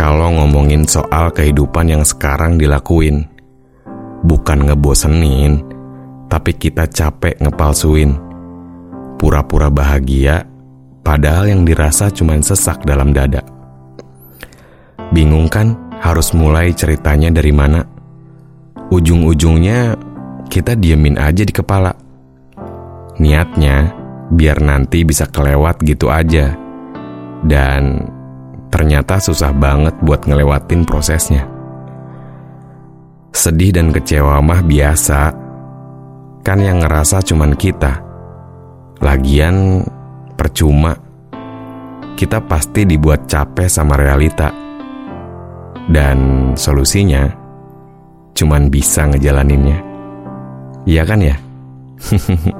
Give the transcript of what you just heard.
kalau ngomongin soal kehidupan yang sekarang dilakuin. Bukan ngebosenin, tapi kita capek ngepalsuin. Pura-pura bahagia, padahal yang dirasa cuma sesak dalam dada. Bingung kan harus mulai ceritanya dari mana? Ujung-ujungnya kita diemin aja di kepala. Niatnya biar nanti bisa kelewat gitu aja. Dan ternyata susah banget buat ngelewatin prosesnya. Sedih dan kecewa mah biasa. Kan yang ngerasa cuman kita. Lagian percuma. Kita pasti dibuat capek sama realita. Dan solusinya cuman bisa ngejalaninnya. Iya kan ya?